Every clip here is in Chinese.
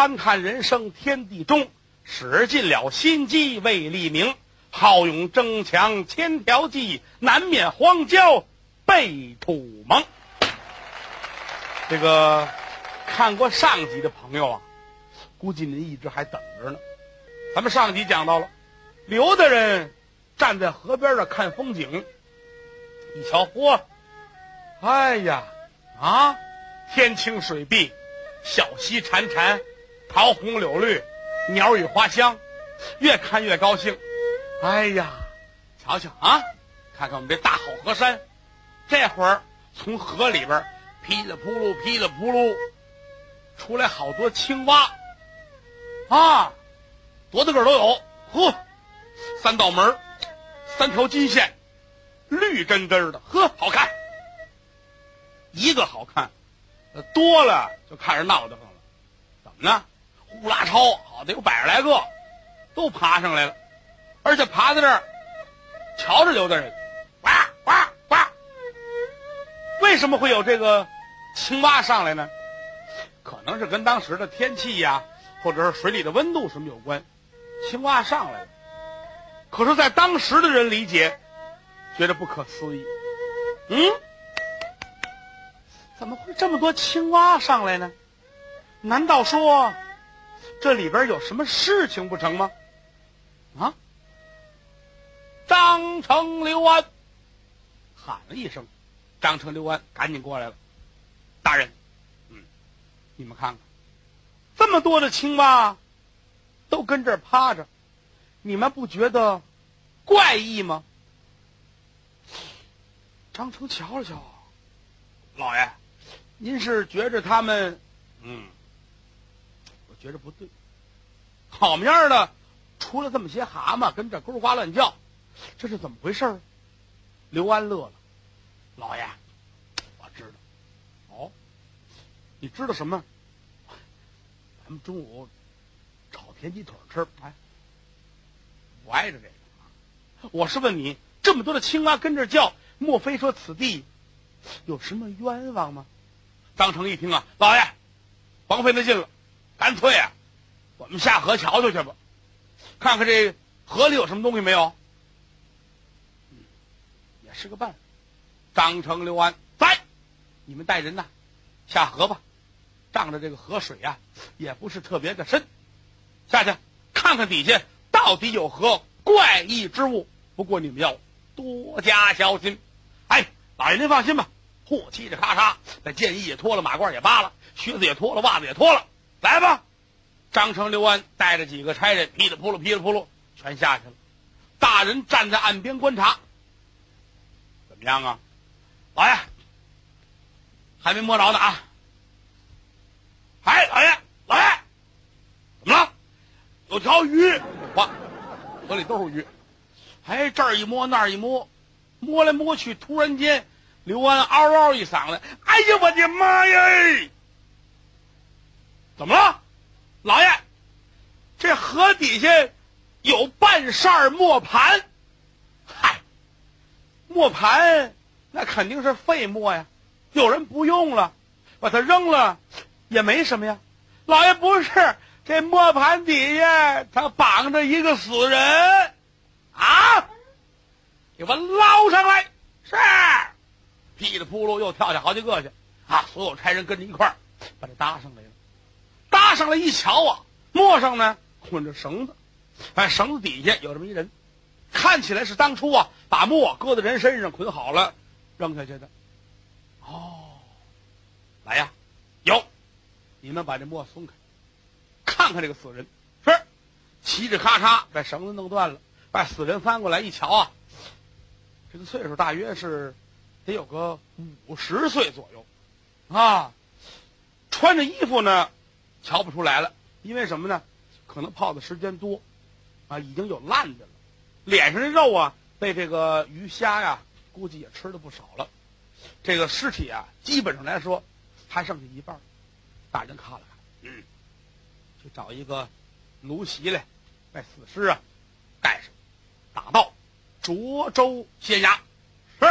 堪看人生天地中，使尽了心机为利名，好勇争强千条计，难免荒郊被土蒙。这个看过上集的朋友啊，估计您一直还等着呢。咱们上集讲到了，刘大人站在河边上看风景，一瞧，嚯，哎呀，啊，天清水碧，小溪潺潺，桃红柳绿，鸟语花香，越看越高兴。哎呀，瞧瞧啊，看看我们这大好河山，这会儿从河里边噼里扑噜、噼里扑噜出来好多青蛙啊，多大个都有。呵，三道门三条金线，绿根根的，呵，好看。一个好看，多了就看着闹得慌了。怎么呢？呼啦超，好得有百十来个，都爬上来了，而且爬在这儿，瞧着刘大人，呱呱呱。为什么会有这个青蛙上来呢？可能是跟当时的天气呀，或者是水里的温度什么有关。青蛙上来了，可是，在当时的人理解，觉得不可思议。嗯，怎么会这么多青蛙上来呢？难道说这里边有什么事情不成吗？啊！张成、刘安喊了一声，张成、刘安赶紧过来了。大人，嗯，你们看看，这么多的青蛙都跟这儿趴着，你们不觉得怪异吗？张成瞧了瞧，老爷，您是觉着他们，嗯，我觉着不对，好么样的，出了这么些蛤蟆跟这呱呱乱叫，这是怎么回事儿？刘安乐了，老爷，我知道，哦，你知道什么？咱们中午炒田鸡腿吃，哎，我爱着这个。我是问你，这么多的青蛙跟着叫，莫非说此地有什么冤枉吗？张成一听啊，老爷，甭费那劲了，干脆啊，我们下河瞧瞧去吧，看看这河里有什么东西没有。也是个办法。张成、刘安在，你们带人呐，下河吧。仗着这个河水呀、也不是特别的深，下去看看底下到底有何怪异之物。不过你们要多加小心。哎，老爷您放心吧，货嘁着咔嚓，那剑衣也脱了，马褂也扒了，靴子也脱了，袜子也脱了，来吧！张成、刘安带着几个差人，噼里扑噜、噼里扑噜，全下去了。大人站在岸边观察，怎么样啊？老爷还没摸着呢啊！哎，老爷，老爷，怎么了？有条鱼，哇，河里都是鱼。哎，这儿一摸，那儿一摸，摸来摸去，突然间，刘安嗷嗷一嗓子：“哎呀，我的妈呀！怎么了，老爷？这河底下有半扇磨盘。嗨，磨盘那肯定是废磨呀，有人不用了，把它扔了。”也没什么呀，老爷不是这磨盘底下他绑着一个死人啊，给我捞上来！是，噼里扑噜又跳下好几个去啊！所有差人跟着一块儿把这搭上了，搭上来一瞧啊，墨上呢捆着绳子，哎，绳子底下有这么一人，看起来是当初啊把墨搁在人身上捆好了扔下去的。哦，来呀，有。你们把这墨松开，看看这个死人。是，嘁哧咔嚓把绳子弄断了，把死人翻过来一瞧啊，这个岁数大约是得有个五十岁左右，啊，穿着衣服呢，瞧不出来了，因为什么呢？可能泡的时间多，啊，已经有烂的了，脸上的肉啊，被这个鱼虾呀，估计也吃的不少了。这个尸体啊，基本上来说还剩下一半。大人看了看，嗯，去找一个奴席来，把死尸啊盖上，打道涿州县衙。是，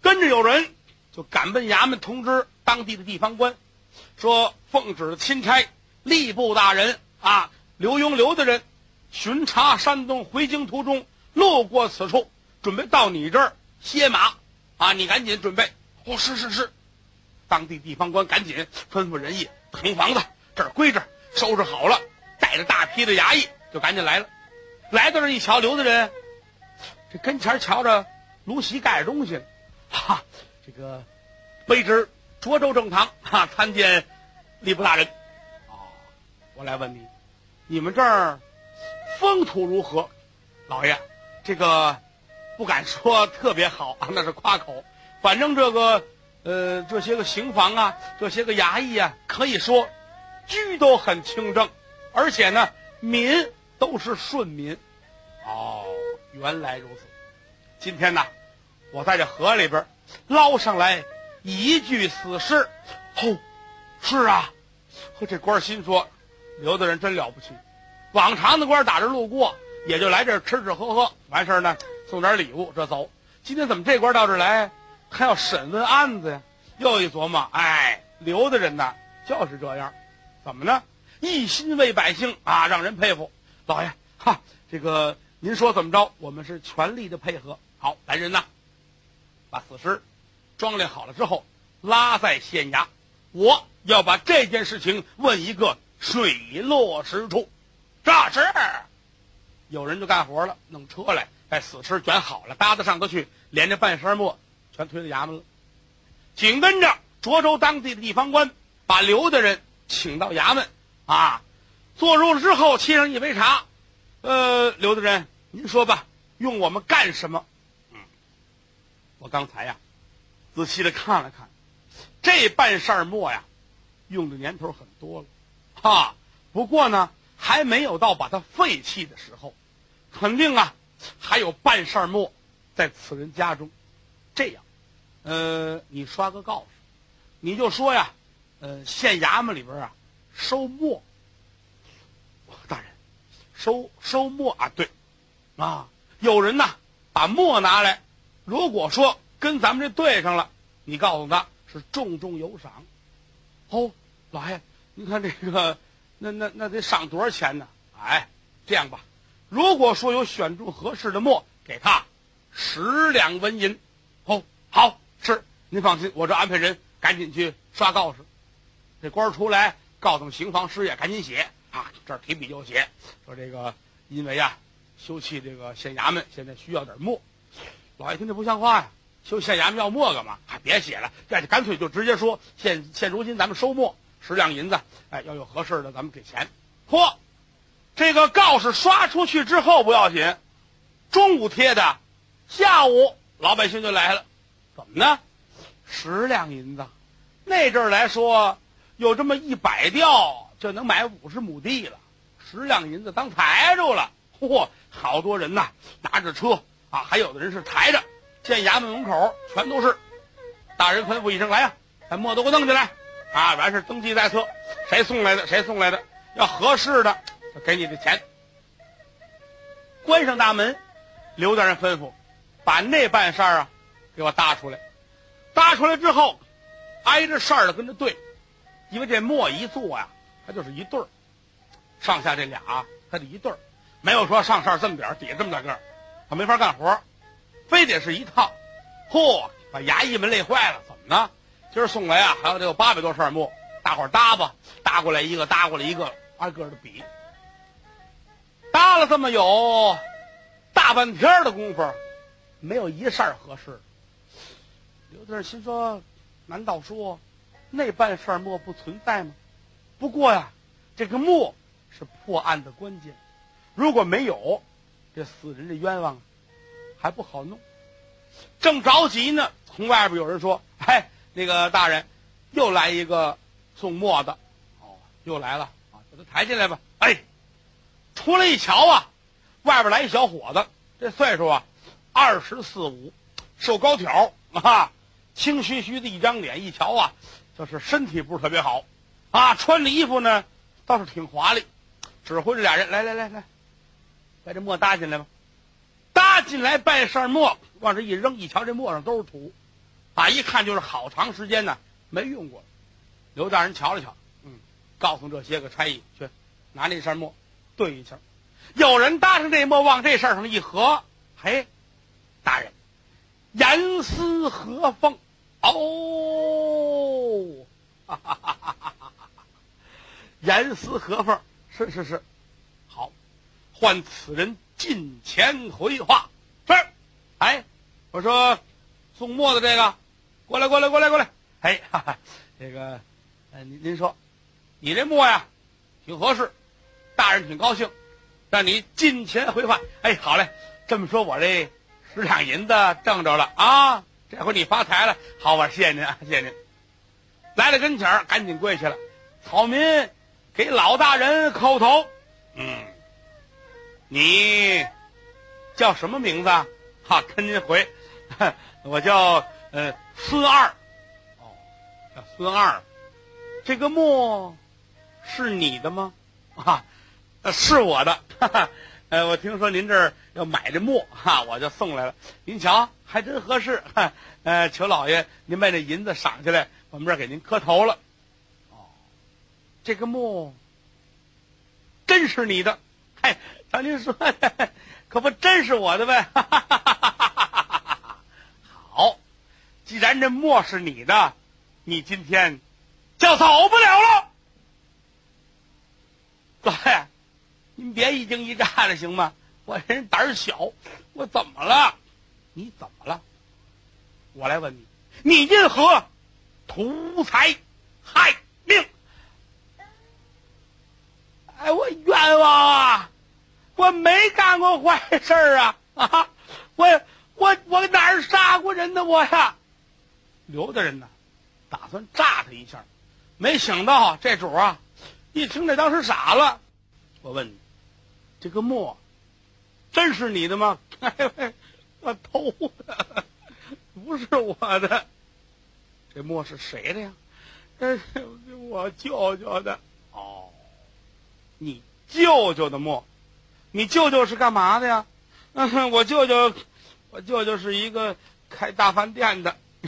跟着有人就赶奔衙门通知当地的地方官，说奉旨钦差吏部大人啊，刘墉刘大人，巡查山东回京途中路过此处，准备到你这儿歇马啊！你赶紧准备。哦，是是是。当地地方官赶紧吩咐人役腾房子，这儿归这儿，收拾好了，带着大批的衙役就赶紧来了。来到这一瞧，刘大人这跟前瞧着芦席盖着东西，哈，这个卑职涿州正堂 哈参见吏部大人。哦，我来问你，你们这儿风土如何？老爷，这个不敢说特别好啊，那是夸口。反正这个。呃，这些个刑房啊，这些个衙役啊，可以说居都很清正，而且呢，民都是顺民。哦，原来如此。今天呢，我在这河里边捞上来一具死尸。哦，是啊。和这官心说，刘大人真了不起。往常的官打这路过，也就来这吃吃喝喝，完事儿呢送点礼物，这走。今天怎么这官到这来？还要审问案子呀？又一琢磨，哎，刘大人呐，就是这样，怎么呢？一心为百姓啊，让人佩服。老爷，哈，这个您说怎么着？我们是全力的配合。好，来人呐，把死尸装殓好了之后，拉在县衙。我要把这件事情问一个水落石出。这是，有人就干活了，弄车来，把死尸卷好了，搭到上头去，连着半身墨。全推到衙门了，紧跟着涿州当地的地方官把刘大人请到衙门，啊，坐入了之后，沏上一杯茶。呃，刘大人，您说吧，用我们干什么？嗯，我刚才呀，仔细的看了看，这半扇墨呀，用的年头很多了，哈。不过呢，还没有到把它废弃的时候，肯定啊，还有半扇墨在此人家中。这样。呃，你刷个告示，你就说呀，呃，县衙门里边啊，收墨。大人，收收墨啊，对，啊，有人呐把墨拿来，如果说跟咱们这对上了，你告诉他是重重有赏。哦，老爷，你看这个，那那那得赏多少钱呢？哎，这样吧，如果说有选中合适的墨，给他十两纹银。哦，好。是，您放心，我这安排人赶紧去刷告示。这官出来，告诉刑房师爷赶紧写啊！这儿提笔就写，说这个因为呀，修葺这个县衙门现在需要点墨。老爷听这不像话呀！修县衙门要墨干嘛？还别写了，这干脆就直接说现现如今咱们收墨十两银子，哎，要有合适的咱们给钱。嚯，这个告示刷出去之后不要紧，中午贴的，下午老百姓就来了。怎么呢？十两银子，那阵儿来说，有这么一百吊就能买五十亩地了。十两银子当财主了，嚯！好多人呐，拿着车啊，还有的人是抬着，见衙门门口全都是。大人吩咐一声：“来呀，把墨都给我弄进来啊！”完事登记在册，谁送来的谁送来的，要合适的给你的钱。关上大门，刘大人吩咐把那半扇啊。给我搭出来，搭出来之后，挨着扇的跟着对，因为这墨一做呀，它就是一对儿，上下这俩啊它得一对儿，没有说上扇这么点，底下这么大个儿，他没法干活，非得是一套。嚯，把衙役们累坏了，怎么呢？今儿送来啊，还有得有八百多扇墨，大伙儿搭吧，搭过来一个，搭过来一个，挨个的比，搭了这么有大半天的功夫，没有一扇合适。刘大人心说：“难道说那半扇墨不存在吗？不过呀，这个墨是破案的关键。如果没有，这死人的冤枉还不好弄。正着急呢，从外边有人说：‘哎，那个大人，又来一个送墨的。’哦，又来了啊，把他抬进来吧。哎，出来一瞧啊，外边来一小伙子，这岁数啊，二十四五，瘦高挑啊。”青须须的一张脸，一瞧啊，就是身体不是特别好，啊，穿的衣服呢倒是挺华丽。指挥着俩人来来来来，把这墨搭进来吧。搭进来半扇墨，往这一扔，一瞧这墨上都是土，啊，一看就是好长时间呢没用过。刘大人瞧了瞧，嗯，告诉这些个差役去拿那扇墨对一下。有人搭上这墨往这扇上一合，嘿，大人，严丝合缝哦，哈哈哈哈哈哈！严丝合缝，是是是，好，换此人近前回话。是，哎，我说送墨的这个，过来过来过来过来，哎，哈哈，这个，呃，您您说，你这墨呀，挺合适，大人挺高兴。让你金钱回话，哎，好嘞，这么说，我这十两银子挣着了啊！这回你发财了，好我？谢谢您啊，谢谢您。来了跟前儿，赶紧跪下了。草民给老大人叩头。嗯，你叫什么名字啊？哈，跟您回，我叫呃孙二。哦，叫孙二。这个墓是你的吗？啊。是我的，哈哈，呃，我听说您这儿要买这墨，哈，我就送来了。您瞧，还真合适，哈，呃，求老爷您把这银子赏下来，我们这儿给您磕头了。哦，这个墨真是你的，嘿，瞧您说的，可不真是我的呗。好，既然这墨是你的，你今天就走不了了，老爷。您别一惊一乍的行吗？我人胆小，我怎么了？你怎么了？我来问你，你因何图财害命？哎，我冤枉啊！没干过坏事啊！啊，我我我哪儿杀过人呢？我呀，刘大人呢，打算炸他一下，没想到这主啊，一听这当时傻了。我问你。这个墨，真是你的吗？我偷的，不是我的。这墨是谁的呀？我舅舅的。哦，你舅舅的墨，你舅舅是干嘛的呀？嗯 我舅舅，我舅舅是一个开大饭店的，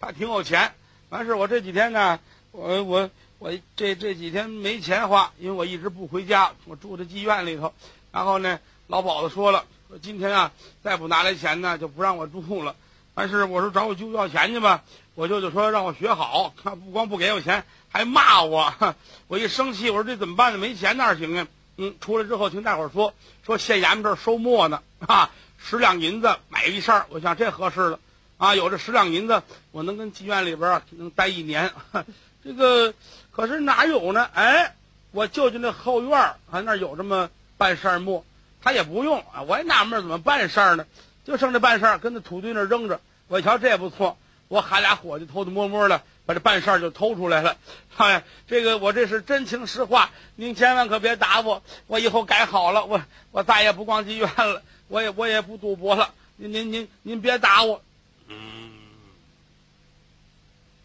他挺有钱。完事，我这几天呢，我我。我这这几天没钱花，因为我一直不回家，我住在妓院里头。然后呢，老鸨子说了，说今天啊，再不拿来钱呢，就不让我住了。但是我说找我舅舅要钱去吧，我舅舅说让我学好，他不光不给我钱，还骂我。我一生气，我说这怎么办呢？没钱哪行啊？嗯，出来之后听大伙儿说，说县衙门这儿收墨呢，啊，十两银子买一扇儿我想这合适了，啊，有这十两银子，我能跟妓院里边啊能待一年。这个。可是哪有呢？哎，我舅舅那后院儿，他那有这么半扇墨，他也不用啊。我也纳闷怎么半扇呢？就剩这半扇跟那土堆那扔着。我一瞧这也不错，我喊俩伙计偷偷摸摸的把这半扇就偷出来了。哎，这个我这是真情实话，您千万可别打我。我以后改好了，我我再也不逛妓院了，我也我也不赌博了。您您您您别打我。嗯，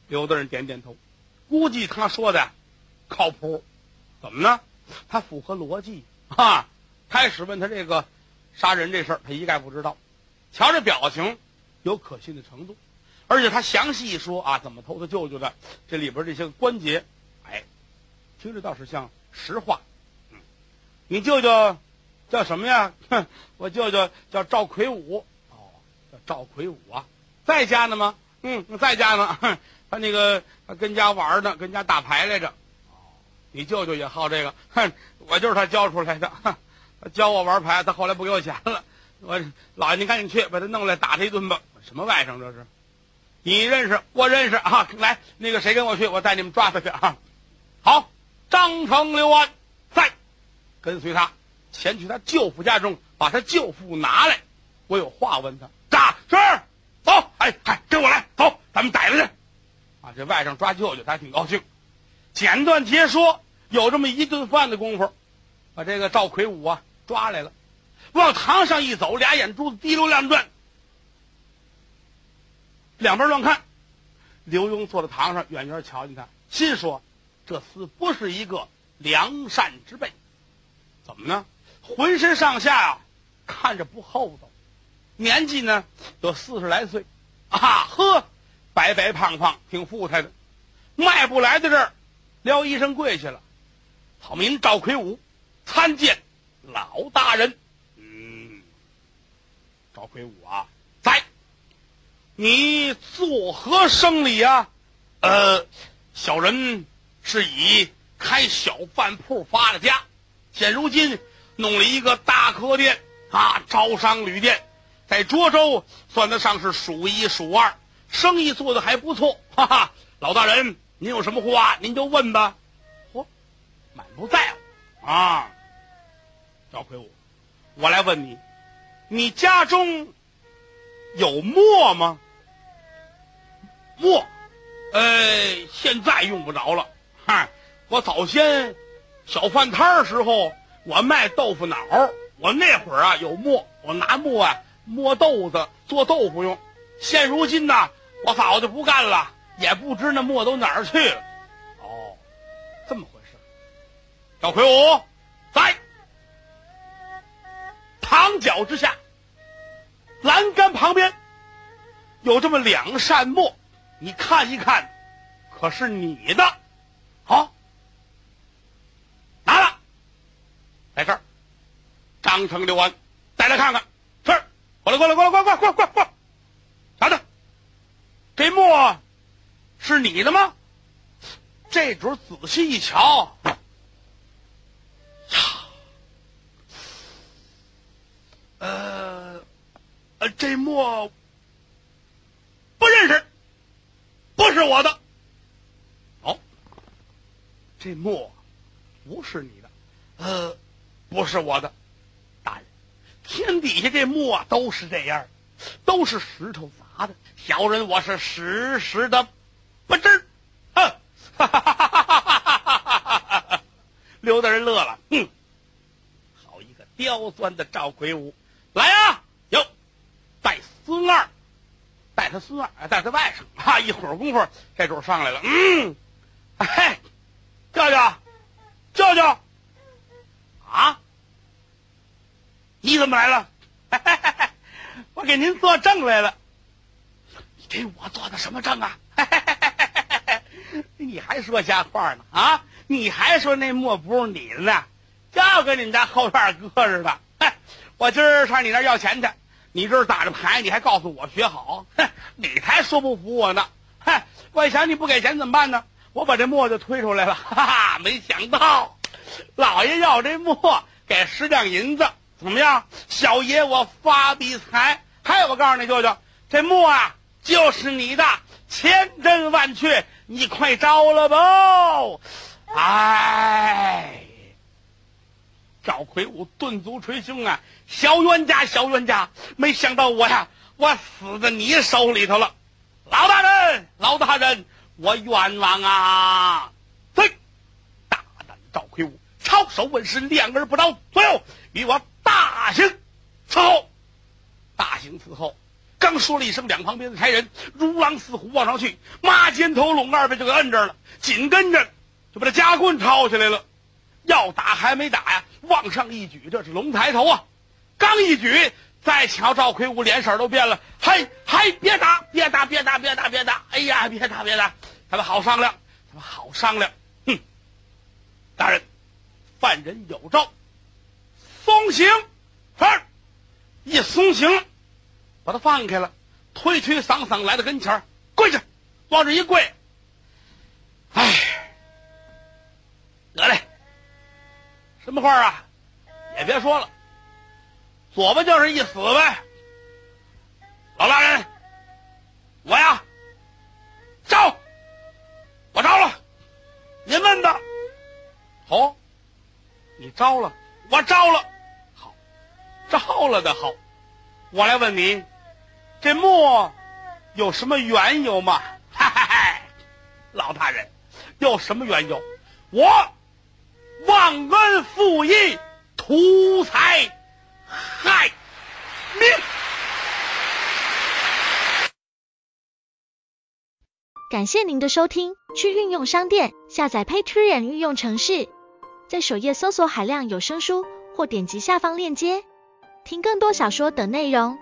刘大人点点头。估计他说的靠谱，怎么呢？他符合逻辑啊！开始问他这个杀人这事儿，他一概不知道。瞧这表情，有可信的程度，而且他详细一说啊，怎么偷他舅舅的，这里边这些关节，哎，听着倒是像实话。嗯，你舅舅叫什么呀？哼，我舅舅叫赵魁武。哦，叫赵魁武啊，在家呢吗？嗯，在家呢。哼。他那个跟家玩呢，跟家打牌来着。哦你舅舅也好这个，哼，我就是他教出来的。他教我玩牌，他后来不给我钱了。我老爷，您赶紧去把他弄来打他一顿吧。什么外甥这是？你认识？我认识啊！来，那个谁跟我去？我带你们抓他去啊！好，张成、刘安在，跟随他前去他舅父家中，把他舅父拿来。我有话问他。扎是，走，哎哎，跟我来，走，咱们逮他去。啊，这外甥抓舅舅，他还挺高兴。简短截说，有这么一顿饭的功夫，把这个赵魁武啊抓来了，往堂上一走，俩眼珠子滴溜乱转，两边乱看。刘墉坐在堂上，远远瞧见他，心说：这厮不是一个良善之辈。怎么呢？浑身上下啊，看着不厚道，年纪呢有四十来岁，啊呵。白白胖胖，挺富态的，迈步来到这儿，撩衣裳跪下了。好民赵魁武参见老大人。嗯，赵魁武啊，你作何生理啊？呃，小人是以开小饭铺发的家，现如今弄了一个大客店啊，招商旅店，在涿州算得上是数一数二，生意做的还不错。哈哈，老大人，您有什么话您就问吧。嚯，满不在乎啊！赵魁武，我来问你，你家中有墨吗？墨，呃，现在用不着了。哈，我早先小饭摊儿时候，我卖豆腐脑我那会儿啊有墨，我拿墨啊磨豆子做豆腐用。现如今呢，我早就不干了，也不知那墨都哪儿去了。哦，这么回事。赵魁武在堂角之下，栏杆旁边有这么两扇墨。你看一看，可是你的，好，拿了，在这儿，张成、刘安，再来看看。是，过来，过来，过来，过来，过来，过来，过来，啥的？这墨是你的吗？这主仔细一瞧，呀，呃，这墨不认识。不是我的，哦，这墨不是你的，呃，不是我的，大人，天底下这墨都是这样，都是石头砸的，小人我是实实的不知，哼，哈哈哈哈哈哈！刘大人乐了，哼，好一个刁钻的赵魁武，来啊，有带孙二。带他孙儿，带他外甥，哈！一会儿功夫，这主上来了。嗯，嘿，舅舅，舅舅，啊，你怎么来了？我给您作证来了。你给我做的什么证啊？你还说瞎话呢？啊，你还说那墨不是你的呢？就跟你们家后院搁似的。我今儿上你那儿要钱去。你这是打着牌，你还告诉我学好？哼，你才说不服我呢！哼，我想你不给钱怎么办呢？我把这墨就推出来了。哈哈，没想到老爷要这墨，给十两银子，怎么样？小爷我发笔财。还有，我告诉你舅舅，这墨啊就是你的，千真万确，你快招了吧！哎。赵魁武顿足捶胸啊！小冤家，小冤家！没想到我呀，我死在你手里头了！老大人，老大人，我冤枉啊！嘿，大胆赵魁武，抄手问世，两而不着，左右与我大刑伺候。大刑伺候，刚说了一声，两旁边的差人如狼似虎往上去，马肩头拢二边就给摁这了，紧跟着就把这夹棍抄起来了。要打还没打呀，往上一举，这是龙抬头啊！刚一举，再瞧赵魁武脸色都变了，嘿，嗨，别打，别打，别打，别打，别打！哎呀，别打，别打！咱们好商量，咱们好商量。哼，大人，犯人有招，松刑。是，一松刑，把他放开了，推推搡搡来到跟前跪下，往这一跪。哎，得嘞。什么话啊？也别说了，左吧就是一死呗。老大人，我呀，招，我招了。您问的，好，你招了，我招了，好，招了的好。我来问你，这墨有什么缘由吗？哈哈哈，老大人，有什么缘由？我。忘恩负义，图财害命。感谢您的收听，去运用商店下载 Patreon 运用城市，在首页搜索海量有声书，或点击下方链接听更多小说等内容。